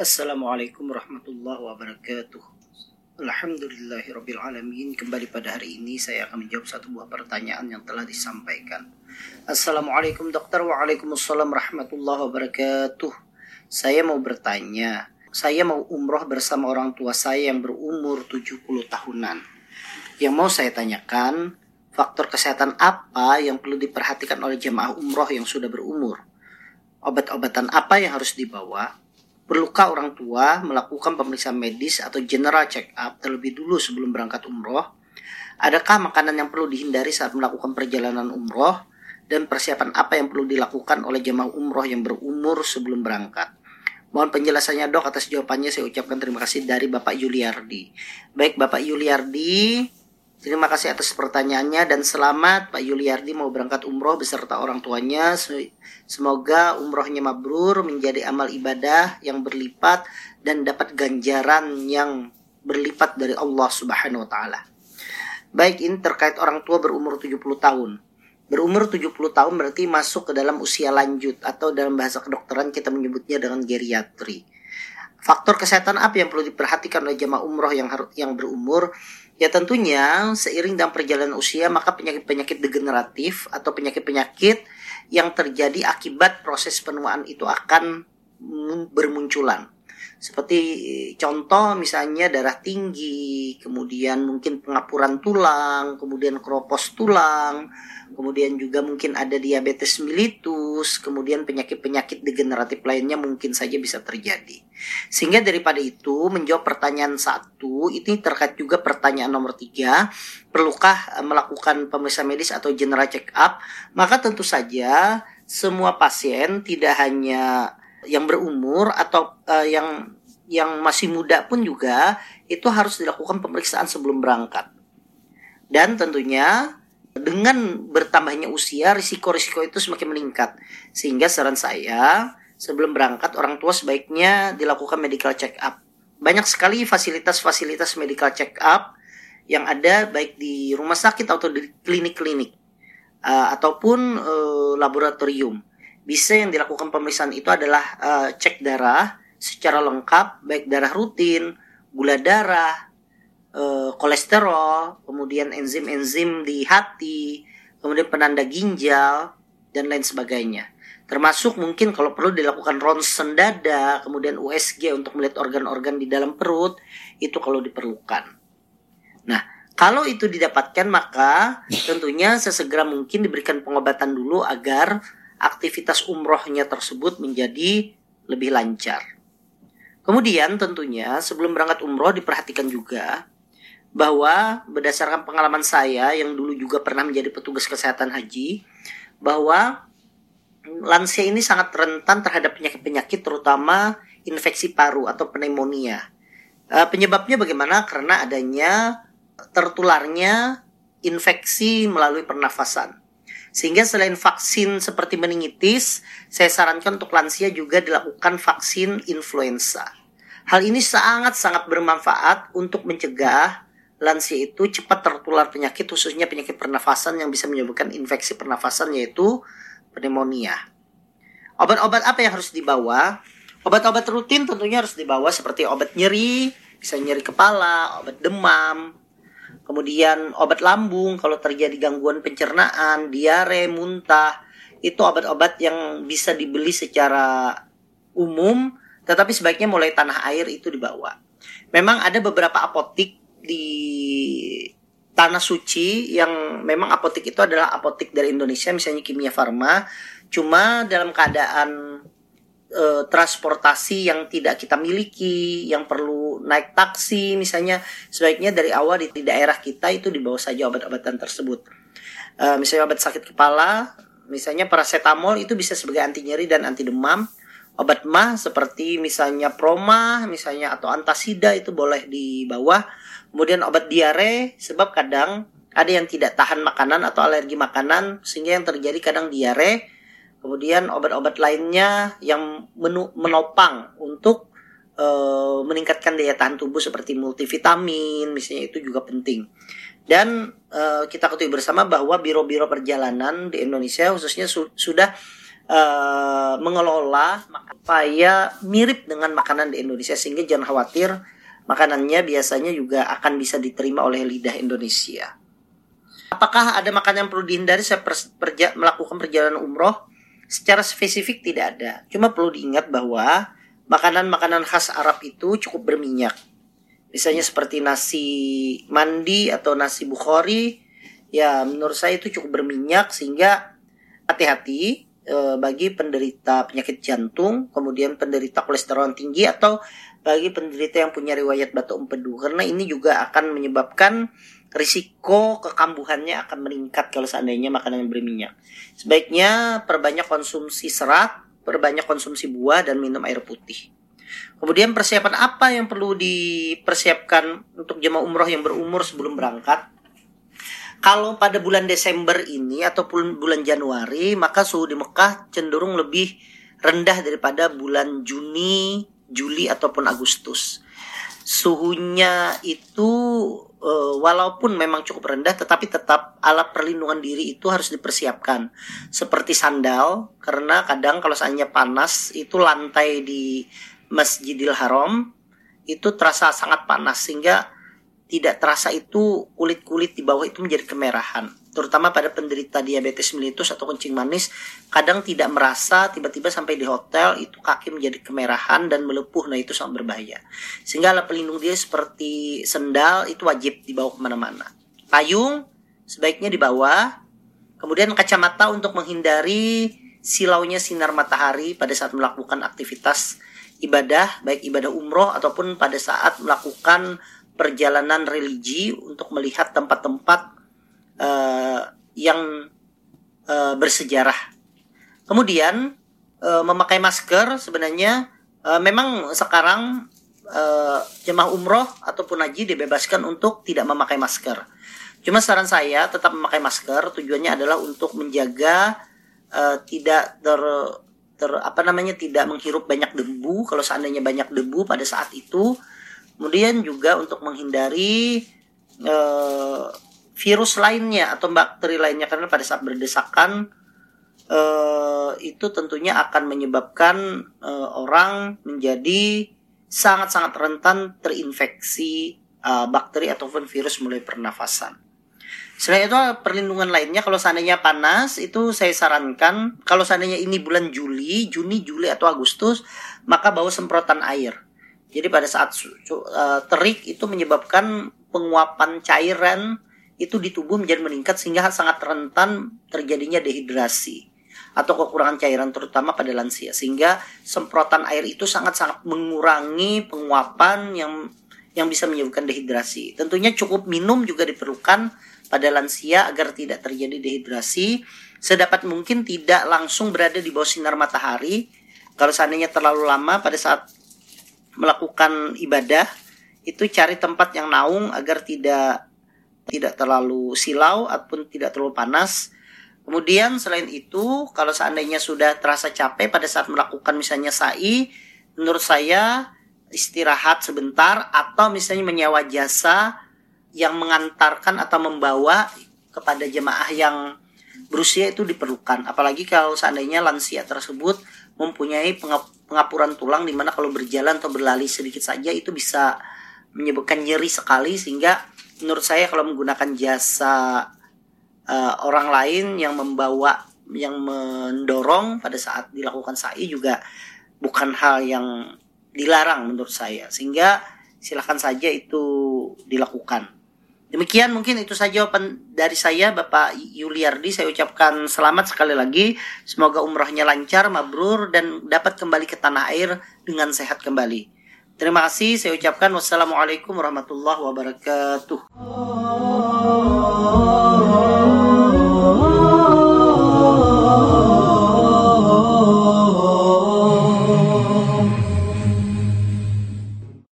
Assalamualaikum warahmatullahi wabarakatuh. Alhamdulillahirrabbilalamin Kembali pada hari ini saya akan menjawab satu buah pertanyaan yang telah disampaikan. Assalamualaikum dokter. Waalaikumsalam rahmatullahi wabarakatuh. Saya mau bertanya Saya mau umroh bersama orang tua saya yang berumur 70 tahunan. Yang mau saya tanyakan Faktor kesehatan apa yang perlu diperhatikan oleh jemaah umroh yang sudah berumur? Obat-obatan apa yang harus dibawa Perlukah orang tua melakukan pemeriksaan medis atau general check up terlebih dulu sebelum berangkat umroh? Adakah makanan yang perlu dihindari saat melakukan perjalanan umroh? Dan persiapan apa yang perlu dilakukan oleh jemaah umroh yang berumur sebelum berangkat? Mohon penjelasannya dok atas jawabannya saya ucapkan terima kasih dari Bapak Yuliardi. Baik Bapak Yuliardi, Terima kasih atas pertanyaannya dan selamat Pak Yuliardi mau berangkat umroh beserta orang tuanya. Semoga umrohnya mabrur menjadi amal ibadah yang berlipat dan dapat ganjaran yang berlipat dari Allah Subhanahu wa taala. Baik, ini terkait orang tua berumur 70 tahun. Berumur 70 tahun berarti masuk ke dalam usia lanjut atau dalam bahasa kedokteran kita menyebutnya dengan geriatri. Faktor kesehatan apa yang perlu diperhatikan oleh jemaah umroh yang yang berumur? Ya tentunya seiring dalam perjalanan usia maka penyakit-penyakit degeneratif atau penyakit-penyakit yang terjadi akibat proses penuaan itu akan bermunculan. Seperti contoh misalnya darah tinggi, kemudian mungkin pengapuran tulang, kemudian keropos tulang, kemudian juga mungkin ada diabetes mellitus, kemudian penyakit-penyakit degeneratif lainnya mungkin saja bisa terjadi. Sehingga daripada itu menjawab pertanyaan satu, ini terkait juga pertanyaan nomor tiga, perlukah melakukan pemeriksaan medis atau general check up? Maka tentu saja semua pasien tidak hanya yang berumur atau uh, yang yang masih muda pun juga itu harus dilakukan pemeriksaan sebelum berangkat. Dan tentunya dengan bertambahnya usia risiko-risiko itu semakin meningkat. Sehingga saran saya sebelum berangkat orang tua sebaiknya dilakukan medical check up. Banyak sekali fasilitas-fasilitas medical check up yang ada baik di rumah sakit atau di klinik-klinik uh, ataupun uh, laboratorium bisa yang dilakukan pemeriksaan itu adalah uh, cek darah secara lengkap baik darah rutin, gula darah, uh, kolesterol, kemudian enzim-enzim di hati, kemudian penanda ginjal dan lain sebagainya. Termasuk mungkin kalau perlu dilakukan ronsen dada, kemudian USG untuk melihat organ-organ di dalam perut, itu kalau diperlukan. Nah, kalau itu didapatkan maka tentunya sesegera mungkin diberikan pengobatan dulu agar aktivitas umrohnya tersebut menjadi lebih lancar. Kemudian tentunya sebelum berangkat umroh diperhatikan juga bahwa berdasarkan pengalaman saya yang dulu juga pernah menjadi petugas kesehatan haji bahwa lansia ini sangat rentan terhadap penyakit-penyakit terutama infeksi paru atau pneumonia. Eh, penyebabnya bagaimana? Karena adanya tertularnya infeksi melalui pernafasan. Sehingga selain vaksin seperti meningitis, saya sarankan untuk lansia juga dilakukan vaksin influenza. Hal ini sangat-sangat bermanfaat untuk mencegah lansia itu cepat tertular penyakit khususnya penyakit pernafasan yang bisa menyebabkan infeksi pernafasan yaitu pneumonia. Obat-obat apa yang harus dibawa? Obat-obat rutin tentunya harus dibawa seperti obat nyeri, bisa nyeri kepala, obat demam, Kemudian obat lambung kalau terjadi gangguan pencernaan, diare, muntah, itu obat-obat yang bisa dibeli secara umum, tetapi sebaiknya mulai tanah air itu dibawa. Memang ada beberapa apotik di tanah suci yang memang apotik itu adalah apotik dari Indonesia, misalnya Kimia Farma, cuma dalam keadaan e, transportasi yang tidak kita miliki, yang perlu naik taksi misalnya, sebaiknya dari awal di, di daerah kita itu dibawa saja obat-obatan tersebut. E, misalnya obat sakit kepala, misalnya paracetamol itu bisa sebagai anti nyeri dan anti demam. Obat mah seperti misalnya proma, misalnya atau antasida itu boleh dibawa. Kemudian obat diare, sebab kadang ada yang tidak tahan makanan atau alergi makanan sehingga yang terjadi kadang diare Kemudian obat-obat lainnya yang menopang untuk e, meningkatkan daya tahan tubuh seperti multivitamin, misalnya itu juga penting. Dan e, kita ketahui bersama bahwa biro-biro perjalanan di Indonesia khususnya su sudah e, mengelola supaya mirip dengan makanan di Indonesia sehingga jangan khawatir makanannya biasanya juga akan bisa diterima oleh lidah Indonesia. Apakah ada makanan yang perlu dihindari saya perja melakukan perjalanan umroh? Secara spesifik tidak ada. Cuma perlu diingat bahwa makanan-makanan khas Arab itu cukup berminyak. Misalnya seperti nasi mandi atau nasi bukhari, ya menurut saya itu cukup berminyak sehingga hati-hati e, bagi penderita penyakit jantung, kemudian penderita kolesterol tinggi atau bagi penderita yang punya riwayat batu empedu karena ini juga akan menyebabkan risiko kekambuhannya akan meningkat kalau seandainya makanan yang berminyak. Sebaiknya perbanyak konsumsi serat, perbanyak konsumsi buah dan minum air putih. Kemudian persiapan apa yang perlu dipersiapkan untuk jemaah umroh yang berumur sebelum berangkat? Kalau pada bulan Desember ini ataupun bulan Januari, maka suhu di Mekah cenderung lebih rendah daripada bulan Juni, Juli ataupun Agustus. Suhunya itu uh, walaupun memang cukup rendah tetapi tetap alat perlindungan diri itu harus dipersiapkan. Seperti sandal karena kadang kalau seandainya panas itu lantai di Masjidil Haram itu terasa sangat panas sehingga tidak terasa itu kulit-kulit di bawah itu menjadi kemerahan. Terutama pada penderita diabetes mellitus atau kencing manis, kadang tidak merasa tiba-tiba sampai di hotel itu kaki menjadi kemerahan dan melepuh. Nah itu sangat berbahaya. Sehingga alat pelindung diri seperti sendal itu wajib dibawa ke mana-mana. Payung sebaiknya dibawa. Kemudian kacamata untuk menghindari silaunya sinar matahari pada saat melakukan aktivitas ibadah, baik ibadah umroh ataupun pada saat melakukan perjalanan religi untuk melihat tempat-tempat uh, yang uh, bersejarah. Kemudian uh, memakai masker sebenarnya uh, memang sekarang uh, jemaah umroh ataupun haji dibebaskan untuk tidak memakai masker. Cuma saran saya tetap memakai masker. Tujuannya adalah untuk menjaga uh, tidak ter ter apa namanya tidak menghirup banyak debu. Kalau seandainya banyak debu pada saat itu Kemudian juga untuk menghindari virus lainnya atau bakteri lainnya karena pada saat berdesakan uh, itu tentunya akan menyebabkan uh, orang menjadi sangat-sangat rentan terinfeksi uh, bakteri ataupun virus mulai pernafasan. Selain itu perlindungan lainnya kalau seandainya panas itu saya sarankan kalau seandainya ini bulan Juli, Juni, Juli atau Agustus maka bawa semprotan air jadi pada saat uh, terik itu menyebabkan penguapan cairan itu di tubuh menjadi meningkat sehingga sangat rentan terjadinya dehidrasi atau kekurangan cairan terutama pada lansia sehingga semprotan air itu sangat-sangat mengurangi penguapan yang yang bisa menyebabkan dehidrasi. Tentunya cukup minum juga diperlukan pada lansia agar tidak terjadi dehidrasi. Sedapat mungkin tidak langsung berada di bawah sinar matahari. Kalau seandainya terlalu lama pada saat melakukan ibadah itu cari tempat yang naung agar tidak tidak terlalu silau ataupun tidak terlalu panas. Kemudian selain itu, kalau seandainya sudah terasa capek pada saat melakukan misalnya sa'i, menurut saya istirahat sebentar atau misalnya menyewa jasa yang mengantarkan atau membawa kepada jemaah yang berusia itu diperlukan. Apalagi kalau seandainya lansia tersebut mempunyai pengapuran tulang di mana kalau berjalan atau berlari sedikit saja itu bisa menyebabkan nyeri sekali sehingga menurut saya kalau menggunakan jasa uh, orang lain yang membawa yang mendorong pada saat dilakukan sa'i juga bukan hal yang dilarang menurut saya sehingga silahkan saja itu dilakukan Demikian mungkin itu saja jawaban dari saya Bapak Yuliardi. Saya ucapkan selamat sekali lagi. Semoga umrohnya lancar, mabrur dan dapat kembali ke tanah air dengan sehat kembali. Terima kasih. Saya ucapkan wassalamualaikum warahmatullahi wabarakatuh.